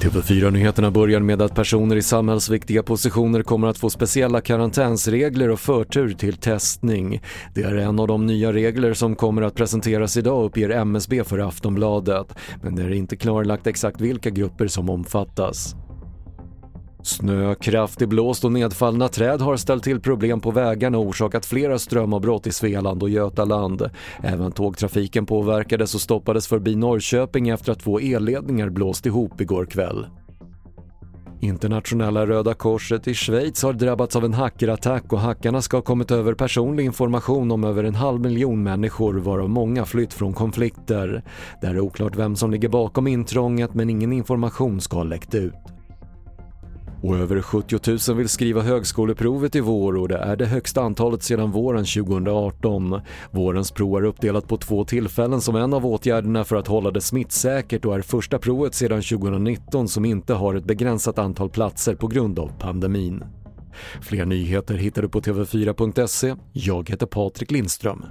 TV4-nyheterna börjar med att personer i samhällsviktiga positioner kommer att få speciella karantänsregler och förtur till testning. Det är en av de nya regler som kommer att presenteras idag uppger MSB för Aftonbladet, men det är inte klarlagt exakt vilka grupper som omfattas. Snö, kraftig blåst och nedfallna träd har ställt till problem på vägarna och orsakat flera strömavbrott i Svealand och Götaland. Även tågtrafiken påverkades och stoppades förbi Norrköping efter att två elledningar blåst ihop igår kväll. Internationella Röda Korset i Schweiz har drabbats av en hackerattack och hackarna ska ha kommit över personlig information om över en halv miljon människor varav många flytt från konflikter. Det är oklart vem som ligger bakom intrånget men ingen information ska ha läckt ut. Och över 70 000 vill skriva högskoleprovet i vår och det är det högsta antalet sedan våren 2018. Vårens prov är uppdelat på två tillfällen som en av åtgärderna för att hålla det smittsäkert och är första provet sedan 2019 som inte har ett begränsat antal platser på grund av pandemin. Fler nyheter hittar du på TV4.se. Jag heter Patrik Lindström.